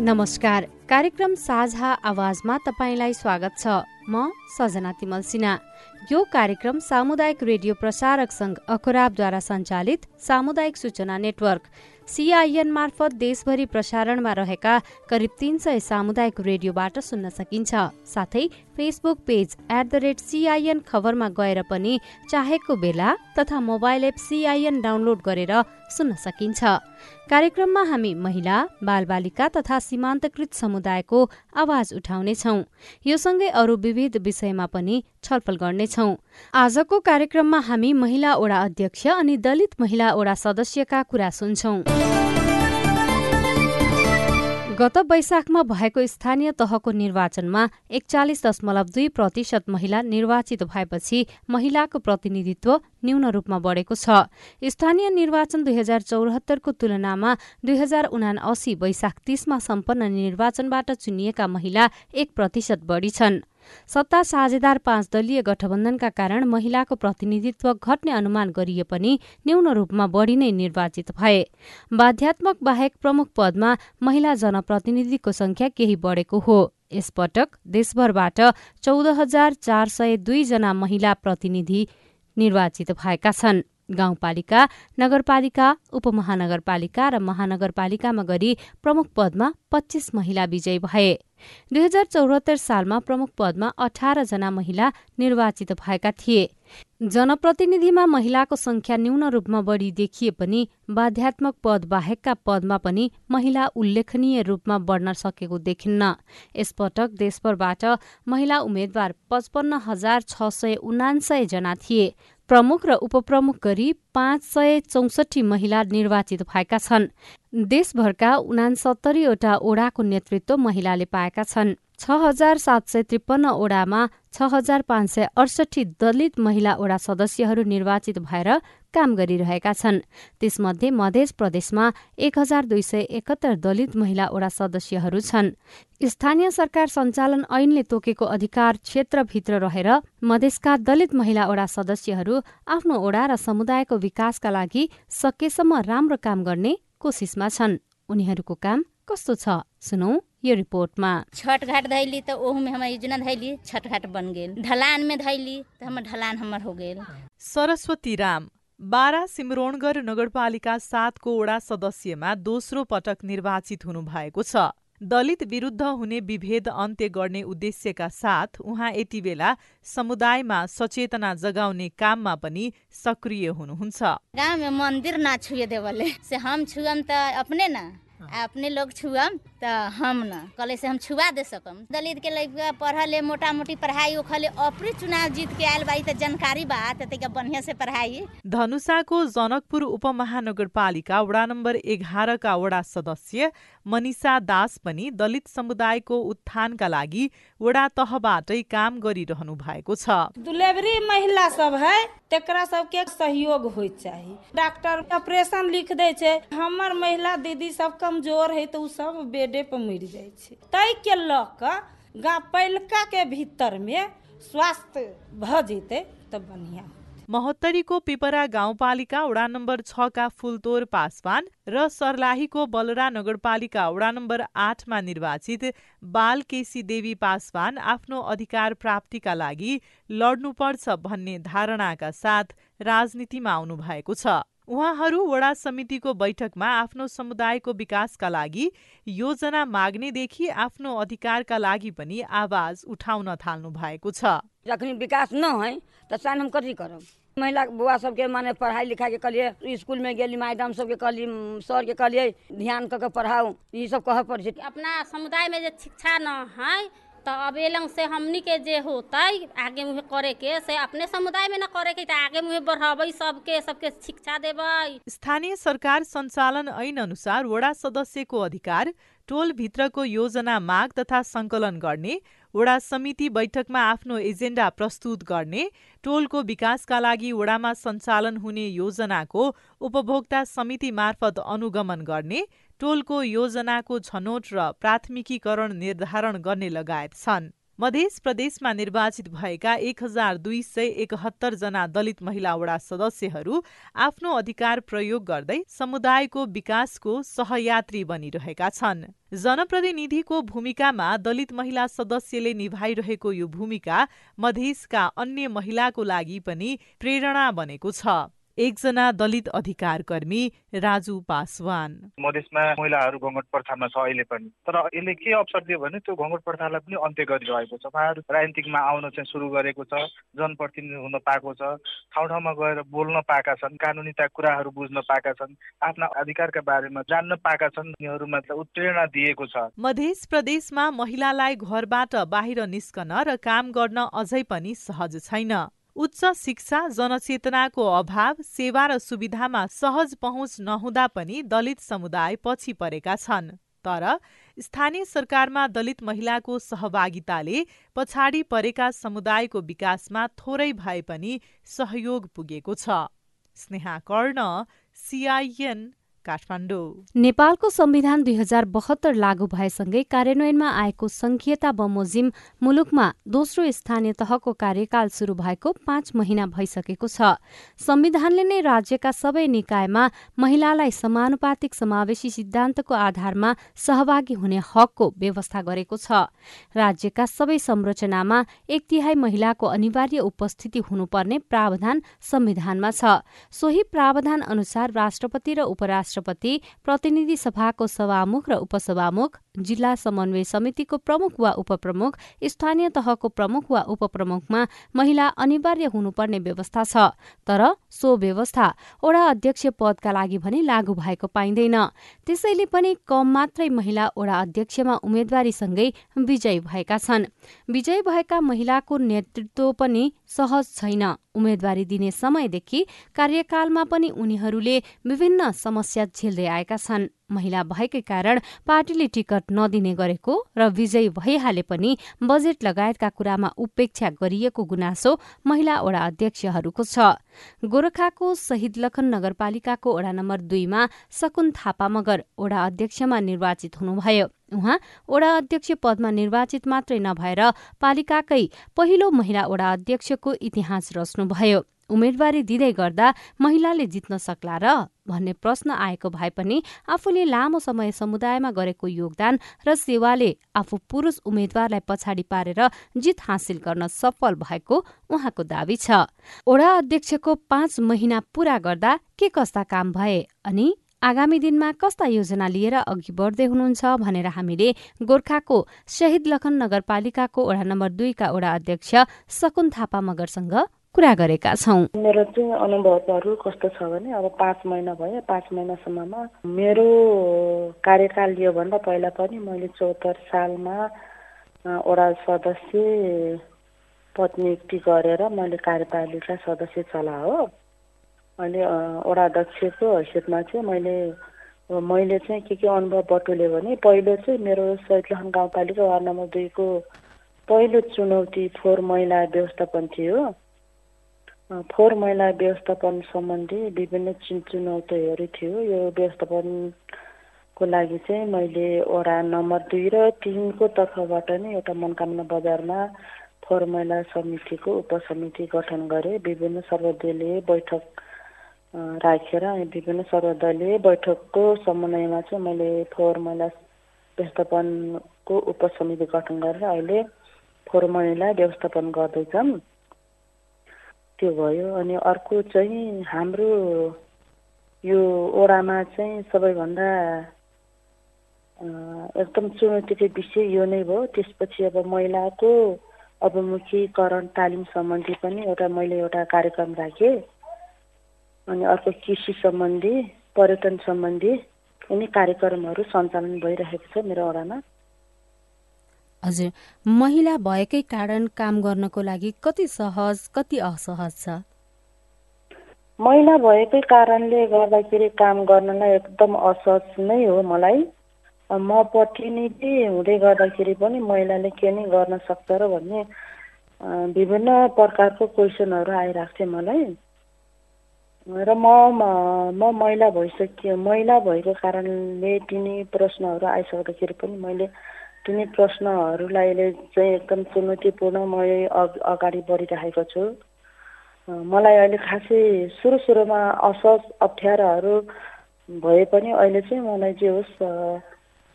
नमस्कार। कार्यक्रम साझा आवाजमा तपाईँलाई स्वागत छ। म सजना तिमल सिन्हा। यो कार्यक्रम सामुदायिक रेडियो प्रसारक संघ अखराबद्वारा सञ्चालित सामुदायिक सूचना नेटवर्क। सीआईएन मार्फत देशभरि प्रसारणमा रहेका करिब तीन सय सामुदायिक रेडियोबाट सुन्न सकिन्छ। साथै Facebook page at the rate CIN खबरमा गएर पनि चाहेको बेला तथा मोबाइल एप सीआईएन डाउनलोड गरेर सुन्न सकिन्छ। कार्यक्रममा हामी महिला बालबालिका तथा सीमान्तकृत समुदायको आवाज उठाउनेछौ। यो सँगै अरू विविध विषयमा पनि छलफल गर्नेछौ। आजको कार्यक्रममा हामी महिला ओडा अध्यक्ष अनि दलित महिला ओडा सदस्यका कुरा सुन्छौं। गत वैशाखमा भएको स्थानीय तहको निर्वाचनमा एकचालिस दशमलव दुई प्रतिशत महिला निर्वाचित भएपछि महिलाको प्रतिनिधित्व न्यून रूपमा बढेको छ। स्थानीय निर्वाचन दुई हजार चौरात्तरको तुलनामा दुई हजार उना वैशाख तीसमा सम्पन्न निर्वाचनबाट चुनिएका महिला एक प्रतिशत बढी छन्। सत्ता साझेदार पाँच दलीय गठबन्धनका कारण महिलाको प्रतिनिधित्व घट्ने अनुमान गरिए पनि न्यून रूपमा बढी नै निर्वाचित भए। बाध्यात्मक बाहेक प्रमुख पदमा महिला जनप्रतिनिधिको संख्या केही बढेको हो। यसपटक देशभरबाट चौध हजार चार सय दुईजना महिला प्रतिनिधि निर्वाचित भएका छन्। गाउँपालिका नगरपालिका उपमहानगरपालिका र महानगरपालिकामा गरी प्रमुख पदमा पच्चीस महिला विजयी भए। दुई हजार चौहत्तर सालमा प्रमुख पदमा अठार जना महिला निर्वाचित भएका थिए। जनप्रतिनिधिमा महिलाको संख्या न्यून रूपमा बढी देखिए पनि बाध्यात्मक पद बाहेकका पदमा पनि महिला उल्लेखनीय रूपमा बढ्न सकेको देखिन्न। यसपटक देशभरबाट महिला उम्मेद्वार पचपन्न हजार छ सय उनान्सय जना थिए। प्रमुख र उपप्रमुख गरी पाँच सय चौसठी महिला निर्वाचित भएका छन्। देशभरका उनासत्तरीवटा ओडाको नेतृत्व महिलाले पाएका छन्। छ हजार सात सय त्रिपन्न ओडामा छ हजार पाँच सय अडसठी दलित महिला ओडा सदस्यहरू निर्वाचित भएर काम गरिरहेका छन्। त्यसमध्ये मध्य प्रदेशमा एक हजार दुई सय एकहत्तर दलित महिला ओडा सदस्यहरू छन्। स्थानीय सरकार सञ्चालन ऐनले तोकेको अधिकार क्षेत्रभित्र रहेर मधेसका दलित महिला ओडा सदस्यहरू आफ्नो ओडा र समुदायको विकासका लागि सकेसम्म राम्रो काम गर्ने कोसिसमा छन्। उनीहरूको काम कस्तो छ? सुनौ। यो रिपोर्टमा। छठ घाट धैली तो ओहू में हमार योजना धैली छठ घाट बन गेल। ढलान में धैली तो हमर ढलान हमर हो गेल। सरस्वती राम बारा सिमरोणगढ नगरपालिका सातको वडा सदस्यमा दोस्रो पटक निर्वाचित हुनु भएको छ। दलित विरुद्ध हुने विभेद अन्त्य गर्ने उद्देश्यका साथ उहाँ यति बेला समुदायमा सचेतना जगाउने काममा पनि सक्रिय हुनुहुन्छ। गाँव में मंदिर ना छुए देवले से हम छुअम त अपने ना? अपने लोग छुअम त हम न। कले से हम छुआ दे सकम। दलित के लइका पढ़ले मोटा मोटी पढ़ाई ओखले अपने चुनाव जीत के आयल बाई त जानकारी बा त तैका बढ़िया से पढ़ाई। धनुषाको जनकपुर उपमहानगरपालिका वडा नम्बर एघारका वडा सदस्य मनिषा दास पनि दलित समुदायको उत्थानका लागि वडा तहबाटै काम गरिरहनु भएको छ। डिलीवरी महिला सब है तेकरा सबके सहयोग होय चाही। डॉक्टर ऑपरेशन लिख दे छै हमर महिला दीदी सब कमजोर है तो सब बेडे पर मर जाइ तै के लऽ कऽ गाँव पहिलका के भीतर में स्वास्थ्य भ जेतै महोत्तरीको पिपरा गाउँपालिका वडा नम्बर छका फुलतोर पासवान र सर्लाहीको बलरा नगरपालिका वडा नम्बर आठमा निर्वाचित बाल केसी देवी पासवान आफ्नो अधिकार प्राप्तिका लागि लड्नुपर्छ भन्ने धारणाका साथ राजनीतिमा आउनु भएको छ। उहाँहरू वडा समितिको बैठकमा आफ्नो समुदायको विकासका लागि योजना माग्नेदेखि आफ्नो अधिकारका लागि पनि आवाज उठाउन थाल्नु भएको छ। जखनी विकास न है तो साइन हम कथी करब महिला बुआ सबके माने पढ़ाई लिखाई के कहलिए स्कूल में गेली मैडम सबके कहली सर के कहलिए ध्यान क के पढ़ाऊ ई सब कह पड़ छै। अपना समुदाय में जे शिक्षा न है तो अब लंग से हमनी के जे होता आगे मुहे करे के से अपने समुदाय में न करे के आगे मुहे बढ़ाबै सबके सबके शिक्षा देबै। स्थानीय सरकार सञ्चालन ऐन अनुसार वडा सदस्यको अधिकार टोल भित्रको योजना माग तथा सङ्कलन गर्ने वडा समिति बैठकमा आफ्नो एजेन्डा प्रस्तुत गर्ने टोलको विकासका लागि वडामा सञ्चालन हुने योजनाको उपभोक्ता समिति मार्फत अनुगमन गर्ने टोलको योजनाको छनौट र प्राथमिकीकरण निर्धारण गर्ने लगायत छन्। मध्य प्रदेशमा निर्वाचित भएका एक हजार दुई सय एकहत्तर जना दलित महिला वडा सदस्यहरू आफ्नो अधिकार प्रयोग गर्दै समुदायको विकासको सहयात्री बनिरहेका छन्। जनप्रतिनिधिको भूमिकामा दलित महिला सदस्यले निभाइरहेको यो भूमिका मधेसका अन्य महिलाको लागि पनि प्रेरणा बनेको छ। एकजना दलित अधिकार कर्मी राजु पासवान। मधेसमा महिलाहरू घोङ्गट प्रथामा छ अहिले पनि। तर यसले के अवसर दियो भने त्यो घोङ्गट प्रथालाई पनि अन्त्य गरिरहेको छ। उहाँहरू राजनीतिकमा आउन चाहिँ सुरु गरेको छ जनप्रतिनिधि हुन पाएको छ ठाउँ ठाउँमा गएर बोल्न पाएका छन् कानुनीता कुराहरू बुझ्न पाएका छन् आफ्ना अधिकारका बारेमा जान्न पाएका छन् यिनीहरूमा उत्प्रेरणा दिएको छ। मध्य प्रदेशमा महिलालाई घरबाट बाहिर निस्कन र काम गर्न अझै पनि सहज छैन। उच्च शिक्षा जनचेतनाको अभाव सेवा र सुविधामा सहज पहुँच नहुँदा पनि दलित समुदाय पछि परेका छन्। तर स्थानीय सरकारमा दलित महिलाको सहभागिताले पछाडि परेका समुदायको विकासमा थोरै भए पनि सहयोग पुगेको छ। स्नेहा कर्ण सिआइएन काठमाडौँ। नेपालको संविधान दुई हजार बहत्तर लागू भएसँगै कार्यान्वयनमा आएको संघीयता बमोजिम मुलुकमा दोस्रो स्थानीय तहको कार्यकाल शुरू भएको पाँच महिना भइसकेको छ। संविधानले नै राज्यका सबै निकायमा महिलालाई समानुपातिक समावेशी सिद्धान्तको आधारमा सहभागी हुने हकको व्यवस्था गरेको छ। राज्यका सबै संरचनामा एक तिहाई महिलाको अनिवार्य उपस्थिति हुनुपर्ने प्रावधान संविधानमा छ। सोही प्रावधान अनुसार राष्ट्रपति र उपराष्ट्र राष्ट्रपति प्रतिनिधि सभाको सभामुख र उपसभामुख जिल्ला समन्वय समितिको प्रमुख वा उपप्रमुख स्थानीय तहको प्रमुख वा उपप्रमुखमा महिला अनिवार्य हुनुपर्ने व्यवस्था छ। तर सो व्यवस्था ओडा अध्यक्ष पदका लागि भने लागू भएको पाइँदैन। त्यसैले पनि कम मात्रै महिला ओडा अध्यक्षमा उम्मेद्वारीसँगै विजयी भएका छन्। विजयी भएका महिलाको नेतृत्व पनि सहज छैन। उम्मेद्वारी दिने समयदेखि कार्यकालमा पनि उनीहरूले विभिन्न समस्या झेल्दै आएका छन्। महिला भएकै कारण पार्टीले टिकट नदिने गरेको र विजयी भइहाले पनि बजेट लगायतका कुरामा उपेक्षा गरिएको गुनासो महिला ओडा अध्यक्षहरूको छ। गोरखाको शहीद लखन नगरपालिकाको ओडा नम्बर दुईमा सकुन थापा मगर ओडा अध्यक्षमा निर्वाचित हुनुभयो। उहाँ ओडा अध्यक्ष पदमा निर्वाचित मात्रै नभएर पालिकाकै पहिलो महिला ओडा अध्यक्षको इतिहास रच्नुभयो। उम्मेदवारी दिँदै गर्दा महिलाले जित्न सक्ला र भन्ने प्रश्न आएको भए पनि आफूले लामो समय समुदायमा गरेको योगदान र सेवाले आफू पुरुष उम्मेद्वारलाई पछाडि पारेर जित हासिल गर्न सफल भएको उहाँको दावी छ। ओडा अध्यक्षको पाँच महिना पूरा गर्दा के कस्ता काम भए अनि आगामी दिनमा कस्ता योजना लिएर अघि बढ्दै हुनुहुन्छ भनेर हामीले गोर्खाको शहीद लखन नगरपालिकाको ओडा नम्बर दुईका ओडा अध्यक्ष सकुन थापा मगरसँग कुरा गरेका छौँ। मेरो चाहिँ अनुभवहरू कस्तो छ भने अब पाँच महिना भयो पाँच महिनासम्ममा मेरो कार्यकाल योभन्दा पहिला पनि मैले चौहत्तर सालमा वडा सदस्य पद नियुक्ति गरेर मैले कार्यपालिका सदस्य चला हो। अहिले वडा अध्यक्षको हैसियतमा चाहिँ मैले मैले चाहिँ के के अनुभव बटुले भने पहिलो चाहिँ मेरो सैदलहन गाउँपालिका वार्ड नम्बर दुईको पहिलो चुनौती फोहोर मैला व्यवस्थापन थियो। फोहोर मैला व्यवस्थापन सम्बन्धी विभिन्न चुनौतीहरू थियो। यो व्यवस्थापनको लागि चाहिँ मैले वडा नम्बर दुई र तिनको तर्फबाट नै एउटा मनकामना बजारमा फोहोर मैला समितिको उपसमिति गठन गरेँ। विभिन्न सर्वदलीय बैठक राखेर अनि विभिन्न सर्वदलीय बैठकको समन्वयमा चाहिँ मैले फोहोर मैला व्यवस्थापनको उपसमिति गठन गरेर अहिले फोहोर मैला व्यवस्थापन गर्दैछौँ त्यो भयो। अनि अर्को चाहिँ हाम्रो यो ओडामा चाहिँ सबैभन्दा एकदम चुनौतीको विषय यो नै भयो त्यसपछि अब महिलाको अवमुखीकरण तालिम सम्बन्धी पनि एउटा मैले एउटा कार्यक्रम राखेँ। अनि अर्को कृषि सम्बन्धी पर्यटन सम्बन्धी यिनी कार्यक्रमहरू सञ्चालन भइरहेको छ मेरो ओडामा। हजुर महिला भएकै कारण काम गर्नको लागि कति सहज कति असहज छ? महिला भएकै कारणले गर्दाखेरि काम गर्नलाई एकदम असहज नै हो मलाई। म प्रतिनिधि हुँदै गर्दाखेरि पनि महिलाले के नै गर्न सक्छ र भन्ने विभिन्न प्रकारको क्वेसनहरू आइरहेको थियो मलाई। र म म महिला भइसक्यो महिला भएको कारणले तिनी प्रश्नहरू आइसक्दाखेरि पनि मैले तिनी प्रश्नहरूलाई चाहिँ एकदम चुनौतीपूर्ण म अगाडि बढिरहेको छु। मलाई अहिले खासै सुरु सुरुमा असहज अप्ठ्याराहरू भए पनि अहिले चाहिँ मलाई जे होस्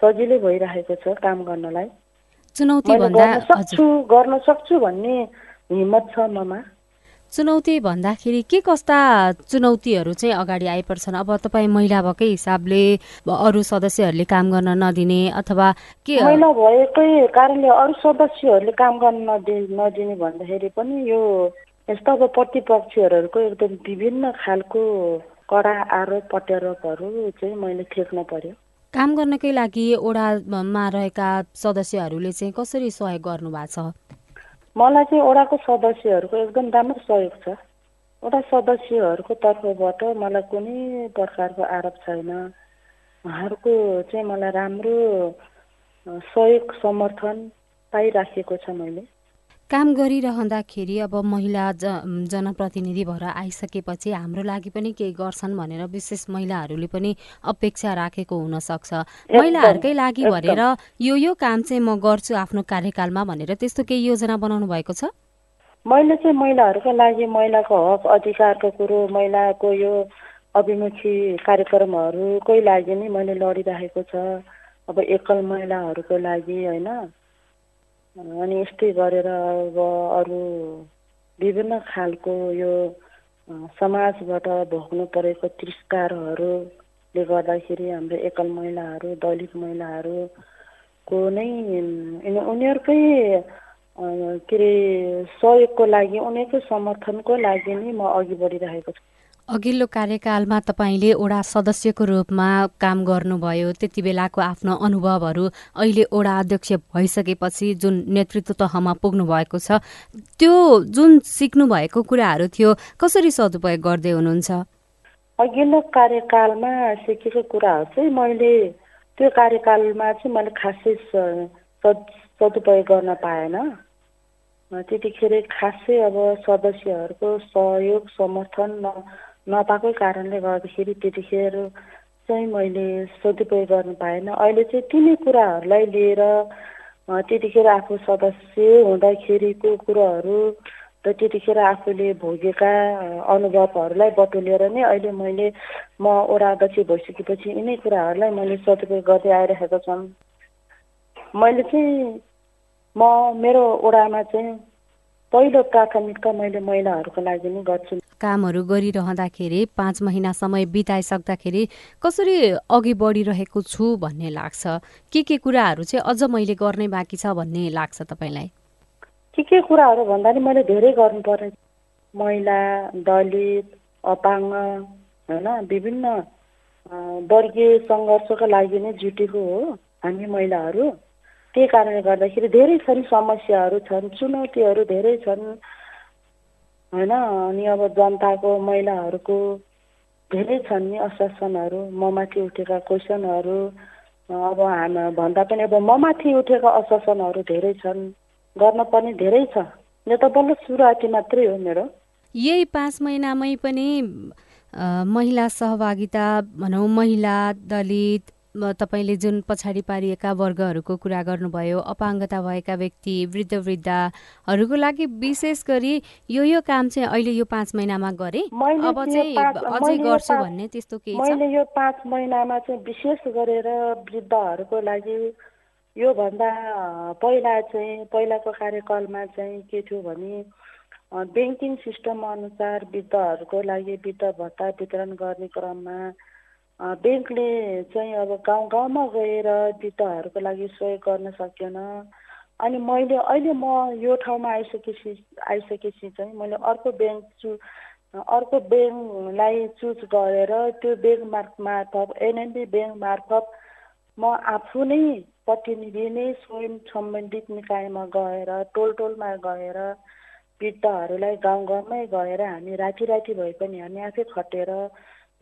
सजिलै भइरहेको छ काम गर्नलाई। चुनौती गर्न सक्छु गर्न सक्छु भन्ने हिम्मत छ ममा। चुनौती भन्दाखेरि के कस्ता चुनौतीहरू चाहिँ अगाडि आइपर्छन्? अब तपाईँ महिला भएकै हिसाबले अरू सदस्यहरूले काम गर्न नदिने अथवा के महिला भएकै कारणले अरू सदस्यहरूले काम गर्न नदि नदिने भन्दाखेरि पनि यो यस्तो अब प्रतिपक्षहरूको एकदम विभिन्न खालको कडा आरोप प्रत्यारोपहरू चाहिँ मैले थेक्न पर्यो। काम गर्नकै लागि ओडामा रहेका सदस्यहरूले चाहिँ कसरी सहयोग गर्नु भएको छ? मलाई चाहिँ ओडाको सदस्यहरूको एकदम राम्रो सहयोग छ। ओडा सदस्यहरूको तर्फबाट मलाई कुनै प्रकारको आरोप छैन। उहाँहरूको चाहिँ मलाई राम्रो सहयोग समर्थन पाइराखेको छ मैले। काम गरिरहँदाखेरि अब महिला ज जनप्रतिनिधि भएर आइसकेपछि हाम्रो लागि पनि केही गर्छन् भनेर विशेष महिलाहरूले पनि अपेक्षा राखेको हुनसक्छ। महिलाहरूकै लागि भनेर यो यो काम चाहिँ म गर्छु आफ्नो कार्यकालमा भनेर त्यस्तो केही योजना बनाउनु भएको छ? मैले चाहिँ महिलाहरूको लागि महिलाको हक अधिकारको कुरो महिलाको यो अभिमुखी कार्यक्रमहरूकै लागि नै मैले लडिरहेको छ। अब एकल महिलाहरूको लागि होइन। अनि यस्तै गरेर अब अरू विभिन्न खालको यो समाजबाट भोग्नु परेको तिरस्कारहरूले गर्दाखेरि हाम्रो एकल महिलाहरू दलित महिलाहरूको नै उनीहरूकै के अरे सहयोगको लागि उनीहरूकै समर्थनको लागि नै म अघि बढिरहेको छु। अघिल्लो कार्यकालमा तपाईँले ओडा सदस्यको रूपमा काम गर्नुभयो त्यति बेलाको आफ्नो अनुभवहरू अहिले ओडा अध्यक्ष भइसकेपछि जुन नेतृत्व तहमा पुग्नु भएको छ त्यो जुन सिक्नु भएको कुराहरू थियो कसरी सदुपयोग गर्दै हुनुहुन्छ? अघिल्लो कार्यकालमा सिकेको कुराहरू चाहिँ मैले त्यो कार्यकालमा चाहिँ मैले खासै सदुपयोग गर्न पाएन। त्यतिखेर खासै अब सदस्यहरूको सहयोग समर्थन नपाएकै कारणले गर्दाखेरि त्यतिखेर चाहिँ मैले सदुपयोग गर्नु पाएन। अहिले चाहिँ तिनै कुराहरूलाई लिएर त्यतिखेर आफू सदस्य हुँदाखेरिको कुराहरू र त्यतिखेर आफूले भोगेका अनुभवहरूलाई बटुलेर नै अहिले मैले म ओडा अध्यक्ष भइसकेपछि यिनै कुराहरूलाई मैले सदुपयोग गर्दै आइरहेको छन्। मैले चाहिँ म मेरो ओडामा चाहिँ पहिलो प्राथमिकता मैले महिलाहरूको लागि नै गर्छु। कामहरू गरिरहँदाखेरि पाँच महिना समय बिताइसक्दाखेरि कसरी अघि बढिरहेको छु भन्ने लाग्छ? के के कुराहरू चाहिँ अझ मैले गर्नै बाँकी छ भन्ने लाग्छ तपाईँलाई? के के कुराहरू भन्दा नि मैले धेरै गर्नु पर्ने महिला दलित अपाङ्ग होइन विभिन्न वर्गीय सङ्घर्षको लागि नै जुटेको हो हामी महिलाहरू। त्यही कारणले गर्दाखेरि धेरै छन् समस्याहरू छन् चुनौतीहरू धेरै छन्। होइन? अनि अब जनताको महिलाहरूको धेरै छन् नि आश्वासनहरू ममाथि उठेका क्वेसनहरू अब हाम भन्दा पनि अब ममाथि उठेका आश्वासनहरू धेरै छन् गर्न पनि धेरै छ। यो त बल्ल सुरुवाती मात्रै हो मेरो। यही पाँच महिनामै पनि महिला सहभागिता भनौँ महिला दलित तपाईँले जुन पछाडि पारिएका वर्गहरूको कुरा गर्नुभयो अपाङ्गता भएका व्यक्ति वृद्ध वृद्धाहरूको लागि विशेष गरी यो यो काम चाहिँ अहिले यो पाँच महिनामा गरे। अब चाहिँ अझै गर्छु भन्ने त्यस्तो केही छ? मैले यो पाँच महिनामा चाहिँ विशेष गरेर वृद्धहरूको लागि योभन्दा पहिला चाहिँ पहिलाको कार्यकालमा चाहिँ के थियो भने ब्याङ्किङ सिस्टम अनुसार वृद्धहरूको लागि वृद्ध भत्ता वितरण गर्ने क्रममा ब्याङ्कले चाहिँ अब गाउँ गाउँमा गएर वृद्धहरूको लागि सहयोग गर्न सकेन। अनि मैले अहिले म यो ठाउँमा आइसकेपछि आइसकेपछि चाहिँ मैले अर्को ब्याङ्क चु अर्को ब्याङ्कलाई चुज गरेर त्यो ब्याङ्क मार्फ मार्फत एनएनबी ब्याङ्क मार्फत म आफू नै प्रतिनिधि नै स्वयं सम्बन्धित निकायमा गएर टोल टोलमा गएर वृद्धहरूलाई गाउँ गाउँमै गएर हामी राति राति भए पनि हामी आफै खटेर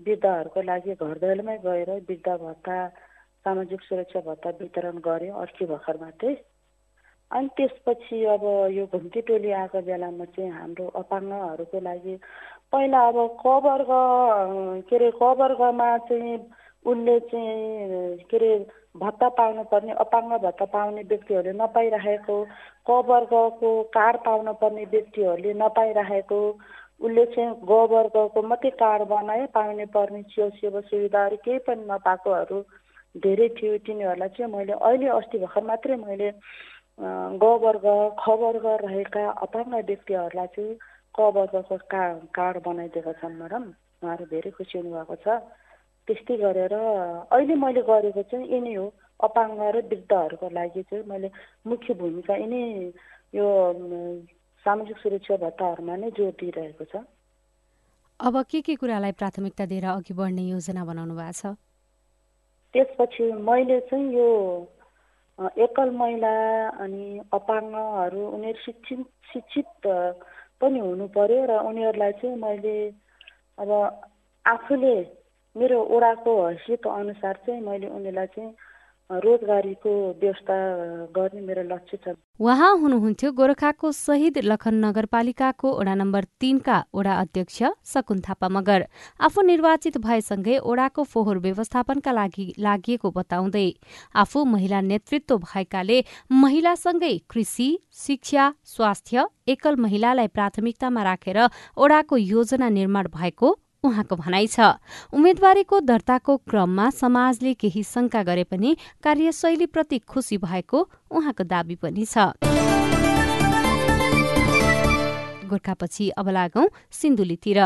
वृद्धहरूको लागि घर दैलोमै गएर वृद्ध भत्ता सामाजिक सुरक्षा भत्ता वितरण गऱ्यौँ अस्ति भर्खर मात्रै। अनि त्यसपछि अब यो घुम्ती टोली आएको बेलामा चाहिँ हाम्रो अपाङ्गहरूको लागि पहिला अब क वर्ग के अरे वर्गमा चाहिँ उसले चाहिँ के अरे भत्ता पाउनुपर्ने अपाङ्ग भत्ता पाउने व्यक्तिहरूले नपाइराखेको क वर्गको कार्ड पाउनुपर्ने व्यक्तिहरूले नपाइराखेको उसले चाहिँ ग वर्गको मात्रै कार्ड बनाए पाउने पर्ने सेवा सुविधाहरू केही पनि नपाएकोहरू धेरै थियो। तिनीहरूलाई चाहिँ मैले अहिले अस्ति भर्खर मात्रै मैले ग वर्ग ख वर्ग रहेका अपाङ्ग व्यक्तिहरूलाई चाहिँ क वर्गको का कार्ड बनाइदिएका छन् म्याडम उहाँहरू धेरै खुसी हुनुभएको छ। त्यस्तै गरेर अहिले मैले गरेको चाहिँ यिनै हो। अपाङ्ग र वृद्धहरूको लागि चाहिँ मैले मुख्य भूमिका यिनै यो सामाजिक सुरक्षा भत्ताहरूमा नै जोड दिइरहेको छ। अब के के कुरालाई प्राथमिकता दिएर अघि बढ्ने योजना बनाउनु भएको छ? त्यसपछि मैले चाहिँ यो एकल महिला अनि अपाङ्गहरू उनीहरू शिक्षित शिक्षित पनि हुनु पर्यो र उनीहरूलाई चाहिँ मैले अब आफूले मेरो ओडाको हैसियत अनुसार चाहिँ मैले उनीहरूलाई चाहिँ रोजगारीको व्यवस्था गर्ने मेरो लक्ष्य छ। उहाँ हुनुहुन्थ्यो गोरखाको शहीद लखन नगरपालिकाको ओडा नम्बर तीनका ओडा अध्यक्ष सकुन थापा मगर। आफू निर्वाचित भएसँगै ओडाको फोहोर व्यवस्थापनका लागि लागि बताउँदै आफू महिला नेतृत्व भएकाले महिलासँगै कृषि शिक्षा स्वास्थ्य एकल महिलालाई प्राथमिकतामा राखेर ओडाको योजना निर्माण भएको उहाँको भनाइ छ। उम्मेद्वारीको दर्ताको क्रममा समाजले केही शंका गरे पनि कार्यशैलीप्रति खुसी भएको उहाँको दावी पनि छ। गोर्खापछि अब लागौं सिन्धुलीतिर।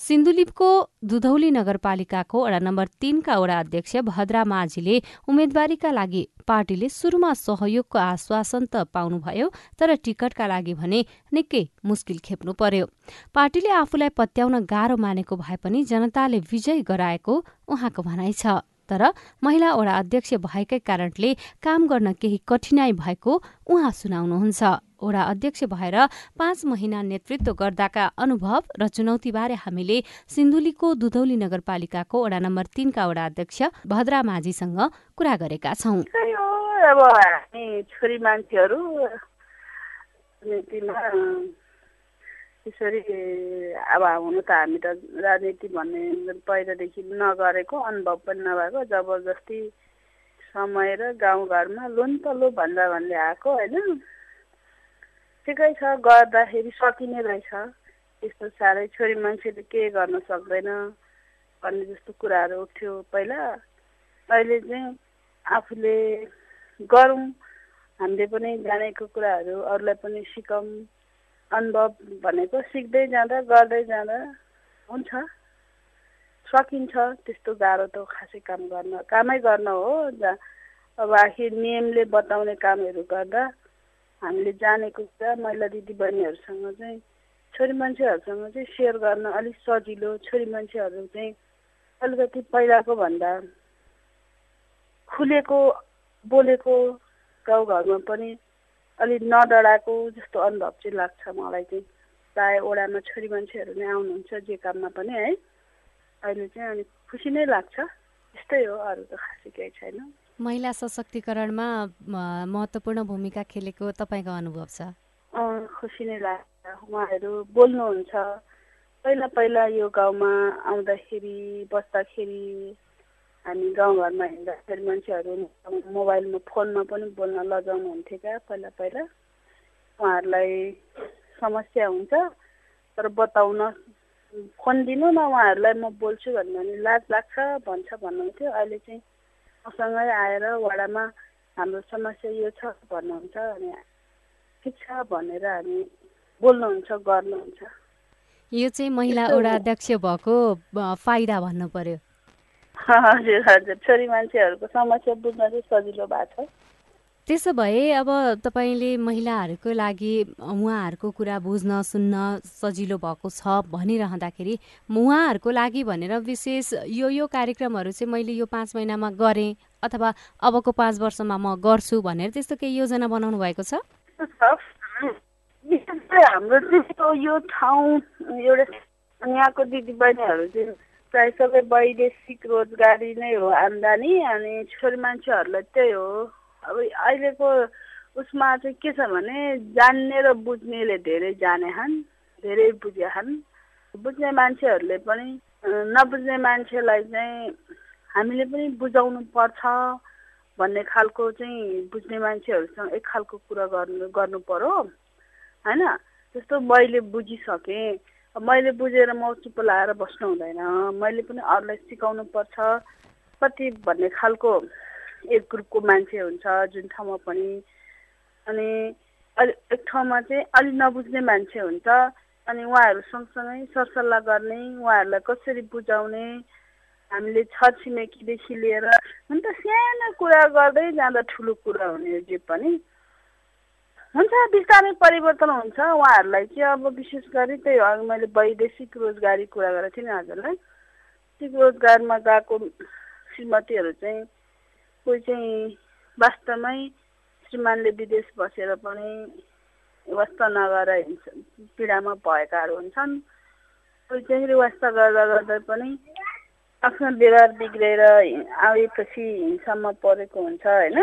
सिन्धुलीपको दुधौली नगरपालिकाको वडा नम्बर तीनका वडा अध्यक्ष भद्रा माझीले उम्मेद्वारीका लागि पार्टीले सुरुमा सहयोगको आश्वासन त पाउनुभयो तर टिकटका लागि भने निकै मुस्किल खेप्नु पर्यो। पार्टीले आफूलाई पत्याउन गाह्रो मानेको भए पनि जनताले विजय गराएको उहाँको भनाइ छ। तर महिला वडा अध्यक्ष भएकै कारणले काम गर्न केही कठिनाई भएको उहाँ सुनाउनुहुन्छ। ओडा अध्यक्ष भएर पाँच महिना नेतृत्व गर्दाका अनुभव र चुनौतीबारे हामीले सिन्धुलीको दुधौली नगरपालिकाको वडा नम्बर तीनका वडा अध्यक्ष भद्रा माझीसँग कुरा गरेका छौँ। छोरी मान्छेहरू त्यसरी अब हुनु त हामी त राजनीति भन्ने पहिलादेखि नगरेको अनुभव पनि नभएको जबरजस्ती समय र गाउँघरमा लोन त लो भन्दा भन्दै आएको होइन? ठिकै छ गर्दाखेरि सकिने रहेछ। त्यस्तो साह्रै छोरी मान्छेले के गर्न सक्दैन भन्ने जस्तो कुराहरू उठ्थ्यो पहिला। अहिले चाहिँ आफूले गरौँ हामीले पनि जानेको कुराहरू अरूलाई पनि सिकौँ। अनुभव भनेको सिक्दै जाँदा गर्दै जाँदा हुन्छ। सकिन्छ त्यस्तो गाह्रो त खासै काम गर्न कामै गर्न हो। अब आखिर नियमले बताउने कामहरू गर्दा हामीले जानेको कुरा महिला दिदीबहिनीहरूसँग चाहिँ छोरी मान्छेहरूसँग चाहिँ सेयर गर्न अलिक सजिलो। छोरी मान्छेहरू चाहिँ अलिकति पहिलाको भन्दा खुलेको बोलेको गाउँघरमा पनि अलिक नडराएको जस्तो अनुभव चाहिँ लाग्छ मलाई चाहिँ। प्रायः ओडामा छोरी मान्छेहरू नै आउनुहुन्छ जे काममा पनि है। अहिले चाहिँ अलिक खुसी नै लाग्छ। त्यस्तै हो अरू त खासै केही छैन। महिला सशक्तिकरणमा महत्त्वपूर्ण भूमिका खेलेको तपाईँको अनुभव छ? खुसी नै लाग्छ। उहाँहरू बोल्नुहुन्छ। पहिला पहिला यो गाउँमा आउँदाखेरि बस्दाखेरि हामी गाउँघरमा हिँड्दाखेरि मान्छेहरू मोबाइलमा फोनमा पनि बोल्न लजाउनु हुन्थ्यो क्या पहिला पहिला। उहाँहरूलाई समस्या हुन्छ तर बताउन फोन दिनु न उहाँहरूलाई म बोल्छु भन्यो भने लाज लाग्छ भन्छ भन्नुहुन्थ्यो। अहिले चाहिँ मसँगै आएर वडामा हाम्रो समस्या यो छ भन्नुहुन्छ अनि ठिक छ भनेर हामी बोल्नुहुन्छ गर्नुहुन्छ। यो चाहिँ महिला वडा अध्यक्ष भएको फाइदा भन्नु पर्यो। हजुर हजुर। छोरी मान्छेहरूको समस्या बुझ्न चाहिँ सजिलो भएको छ। त्यसो भए अब तपाईँले महिलाहरूको लागि उहाँहरूको कुरा बुझ्न सुन्न सजिलो भएको छ भनिरहँदाखेरि उहाँहरूको लागि भनेर विशेष यो यो कार्यक्रमहरू चाहिँ मैले यो पाँच महिनामा गरेँ अथवा अबको पाँच वर्षमा म गर्छु भनेर त्यस्तो केही योजना बनाउनु भएको छ? हाम्रो चाहिँ यो ठाउँ एउटा यहाँको दिदीबहिनीहरू चाहिँ प्रायः सबै वैदेशिक रोजगारी नै हो आम्दानी अनि छोरी मान्छेहरूलाई त्यही हो। अब अहिलेको उसमा चाहिँ के छ भने जान्ने र बुझ्नेले धेरै जाने हन् धेरै बुझे हन्। बुझ्ने मान्छेहरूले पनि नबुझ्ने मान्छेलाई चाहिँ हामीले पनि बुझाउनु पर्छ भन्ने खालको चाहिँ बुझ्ने मान्छेहरूसँग एक खालको कुरा गर्नु गर्नु पर्यो होइन? जस्तो मैले बुझिसकेँ मैले बुझेर म चुप्प लगाएर बस्नु हुँदैन। मैले पनि अरूलाई सिकाउनु पर्छ। कति भन्ने खालको एक ग्रुपको मान्छे हुन्छ जुन ठाउँमा पनि। अनि अलि एक ठाउँमा चाहिँ अलिक नबुझ्ने मान्छे हुन्छ। अनि उहाँहरू सँगसँगै सरसल्लाह गर्ने उहाँहरूलाई कसरी बुझाउने। हामीले छरछिमेकीदेखि लिएर हुन त सानो कुरा गर्दै जाँदा ठुलो कुरा हुने जे पनि। हुन्छ बिस्तारै परिवर्तन हुन्छ उहाँहरूलाई चाहिँ अब विशेष गरी त्यही हो मैले वैदेशिक रोजगारी कुरा गरेको थिएँ नि हजुरलाई। वैदेशिक रोजगारमा गएको श्रीमतीहरू चाहिँ कोही चाहिँ वास्तवमै श्रीमानले विदेश बसेर पनि वास्ता नगएर हिंसा पीडामा भएकाहरू हुन्छन्। कोही चाहिँ वास्ता गर्दा गर्दा पनि आफ्नो व्यवहार बिग्रेर आएपछि हिंसामा परेको हुन्छ होइन?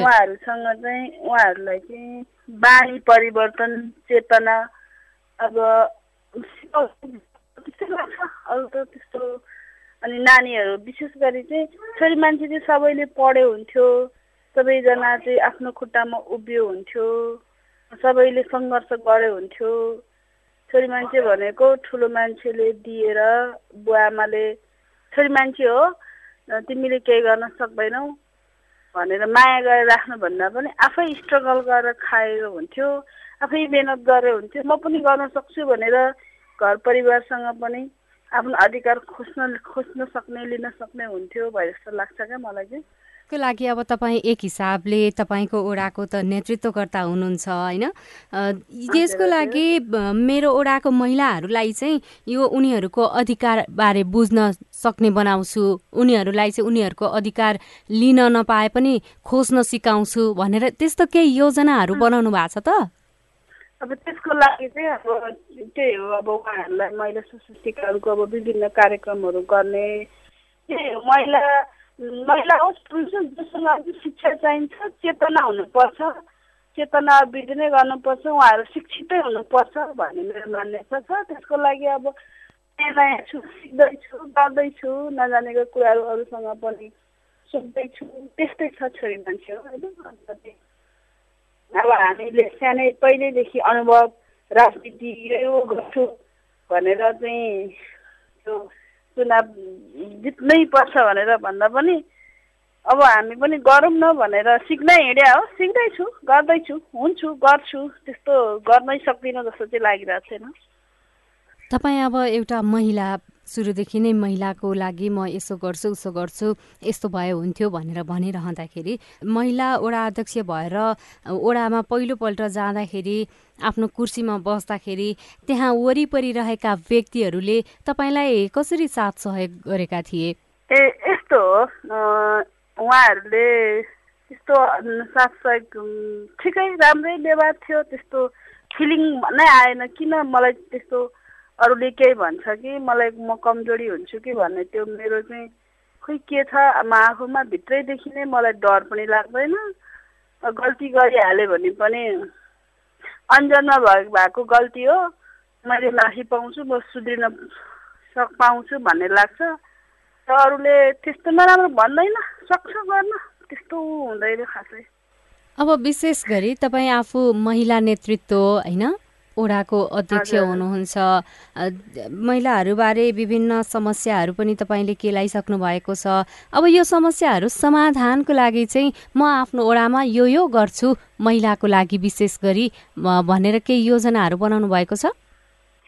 उहाँहरूसँग चाहिँ उहाँहरूलाई चाहिँ बानी परिवर्तन चेतना अब त्यस्तै लाग्छ। अरू त त्यस्तो अनि नानीहरू विशेष गरी चाहिँ छोरी मान्छे चाहिँ सबैले पढ्यो हुन्थ्यो। सबैजना चाहिँ आफ्नो खुट्टामा उभियो हुन्थ्यो। सबैले सङ्घर्ष गरे हुन्थ्यो। छोरी मान्छे भनेको ठुलो मान्छेले दिएर बुवा आमाले छोरी मान्छे हो तिमीले केही गर्न सक्दैनौ। भनेर माया गरेर राख्नुभन्दा पनि आफै स्ट्रगल गरेर खाएको हुन्थ्यो आफै मिहिनेत गरेर हुन्थ्यो। म पनि गर्न सक्छु भनेर घर परिवारसँग पनि आफ्नो अधिकार खोज्न खोज्न सक्ने लिन सक्ने हुन्थ्यो भए जस्तो लाग्छ क्या मलाई चाहिँ। को लागि अब तपाईँ एक हिसाबले तपाईँको ओडाको त नेतृत्वकर्ता हुनुहुन्छ होइन? यसको लागि मेरो ओडाको महिलाहरूलाई चाहिँ यो उनीहरूको अधिकारबारे बुझ्न सक्ने बनाउँछु। उनीहरूलाई चाहिँ उनीहरूको अधिकार लिन नपाए पनि खोज्न सिकाउँछु भनेर त्यस्तो केही योजनाहरू बनाउनु भएको छ त? अब त्यसको लागि चाहिँ अब त्यही हो अब उहाँहरूलाई महिला सशक्तिकरणको अब विभिन्न कार्यक्रमहरू गर्ने। त्यही हो महिला महिला होस् पुरुष जससँग शिक्षा चाहिन्छ चेतना हुनुपर्छ। चेतना वृद्धि नै गर्नुपर्छ उहाँहरू शिक्षितै हुनुपर्छ भन्ने मेरो मान्यता छ। त्यसको लागि अब नयाँ छु सिक्दैछु गर्दैछु नजानेको कुराहरू अरूसँग पनि सोध्दैछु त्यस्तै छ छोरी मान्छे हो होइन अब हामीले सानै पहिल्यैदेखि अनुभव राजनीति यो गर्छु भनेर चाहिँ त्यो चुनाव जित्नै पर्छ भनेर भन्दा पनि अब हामी पनि गरौँ न भनेर सिक्नै हिँड्या हो। सिक्दैछु गर्दैछु हुन्छु गर्छु त्यस्तो गर्नै सक्दिनँ जस्तो चाहिँ लागिरहेको छैन। तपाईँ अब एउटा महिला सुरुदेखि नै महिलाको लागि म यसो गर्छु उसो गर्छु यस्तो भए हुन्थ्यो भनेर भनिरहँदाखेरि महिला ओडा अध्यक्ष भएर ओडामा पहिलोपल्ट जाँदाखेरि आफ्नो कुर्सीमा बस्दाखेरि त्यहाँ वरिपरि रहेका व्यक्तिहरूले तपाईँलाई कसरी साथ सहयोग गरेका थिए? ए यस्तो उहाँहरूले त्यस्तो साथ सहयोग ठिकै राम्रै व्यवहार थियो त्यस्तो फिलिङ नै आएन किन मलाई त्यस्तो अरूले केही भन्छ कि मलाई म कमजोरी हुन्छु कि भन्ने त्यो मेरो चाहिँ खोइ के छ? म आफूमा भित्रैदेखि नै मलाई डर पनि लाग्दैन। गल्ती गरिहाल्यो भने पनि अन्जनमा भएको गल्ती हो। मैले माफी पाउँछु म सुध्रिन सक पाउँछु भन्ने लाग्छ। र अरूले त्यस्तो नराम्रो भन्दैन सक्छ गर्न। त्यस्तो हुँदैन खासै। अब विशेष गरी तपाईँ आफू महिला नेतृत्व होइन? ओडाको अध्यक्ष हुनुहुन्छ। महिलाहरूबारे विभिन्न समस्याहरू पनि तपाईँले केलाइसक्नु भएको छ। अब यो समस्याहरू समाधानको लागि चाहिँ म आफ्नो ओडामा यो यो गर्छु महिलाको लागि विशेष गरी। भनेर केही योजनाहरू बनाउनु भएको छ?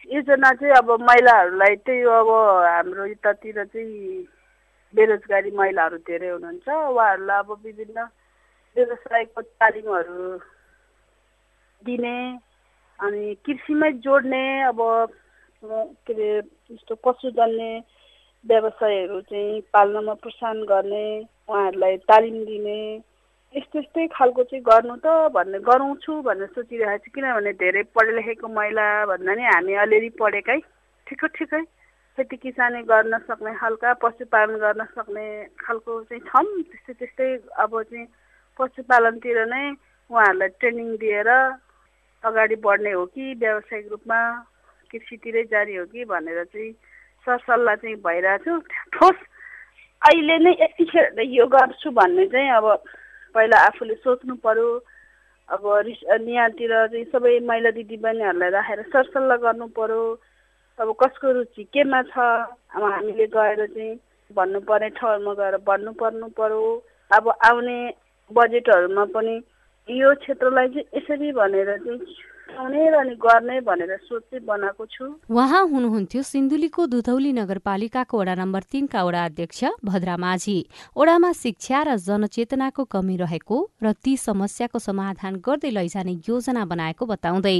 योजना चाहिँ अब महिलाहरूलाई त्यही अब हाम्रो यतातिर चाहिँ बेरोजगारी महिलाहरू धेरै हुनुहुन्छ। उहाँहरूलाई अब विभिन्न व्यवसायको तालिमहरू दिने अनि कृषिमै जोड्ने अब के अरे यस्तो पशुजन्य व्यवसायहरू चाहिँ पाल्नमा प्रोत्साहन गर्ने उहाँहरूलाई तालिम दिने यस्तो यस्तै खालको चाहिँ गर्नु त भन्ने गराउँछु भनेर सोचिरहेको छु। किनभने धेरै पढे लेखेको महिला भन्दा नि हामी अलिअलि पढेकै ठिकै ठिकै खेती किसानी गर्न सक्ने खालका पशुपालन गर्न सक्ने खालको चाहिँ छौँ त्यस्तै त्यस्तै अब चाहिँ पशुपालनतिर नै उहाँहरूलाई ट्रेनिङ दिएर अगाडि बढ्ने हो कि व्यावसायिक रूपमा कृषितिरै जारी हो कि भनेर चाहिँ सरसल्लाह चाहिँ भइरहेको छु। ठोस अहिले नै यतिखेर यो गर्छु भन्ने चाहिँ अब पहिला आफूले सोच्नु पर्यो। अब रिस यहाँतिर चाहिँ सबै महिला दिदीबहिनीहरूलाई राखेर सरसल्लाह गर्नु पर्यो। अब कसको रुचि केमा छ? अब हामीले गएर चाहिँ भन्नुपर्ने ठाउँमा गएर भन्नु पर्नु पर्यो। अब आउने बजेटहरूमा पनि यो क्षेत्रलाई चाहिँ यसरी भनेर चाहिँ उहाँ हुनुहुन्थ्यो सिन्धुलीको दुधौली नगरपालिकाको वडा नम्बर तीनका वडा अध्यक्ष भद्रा माझी। वडामा शिक्षा र जनचेतनाको कमी रहेको र ती समस्याको समाधान गर्दै लैजाने योजना बनाएको बताउँदै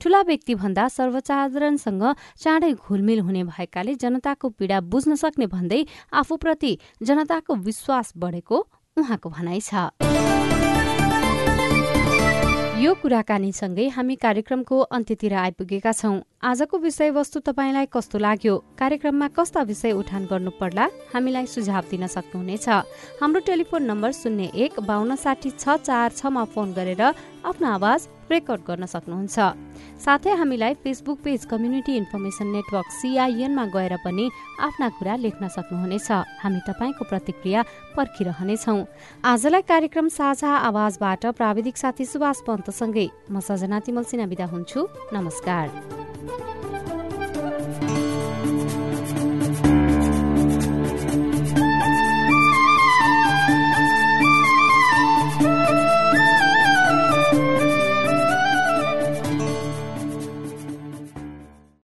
ठूला व्यक्ति भन्दा सर्वसाधारणसँग चाँडै घुलमिल हुने भएकाले जनताको पीड़ा बुझ्न सक्ने भन्दै आफूप्रति जनताको विश्वास बढेको उहाँको भनाइ छ। यो कुराकानीसँगै हामी कार्यक्रमको अन्त्यतिर आइपुगेका छौं। आजको विषयवस्तु तपाईँलाई कस्तो लाग्यो? कार्यक्रममा कस्ता विषय उठान गर्नु पर्ला हामीलाई सुझाव दिन सक्नुहुनेछ। हाम्रो टेलिफोन नम्बर शून्य एक बान्न साठी छ चार छमा फोन गरेर आफ्नो आवाज रेकर्ड गर्न सक्नुहुन्छ। साथै हामीलाई Facebook page community information network सिआइएनमा गएर पनि आफ्ना कुरा लेख्न सक्नुहुनेछ। हामी तपाईँको प्रतिक्रिया पर्खिरहनेछौ। आजलाई कार्यक्रम साझा आवाजबाट प्राविधिक साथी सुभाष पन्तसँगै म सजना तिमल सिना विदा हुन्छु। नमस्कार।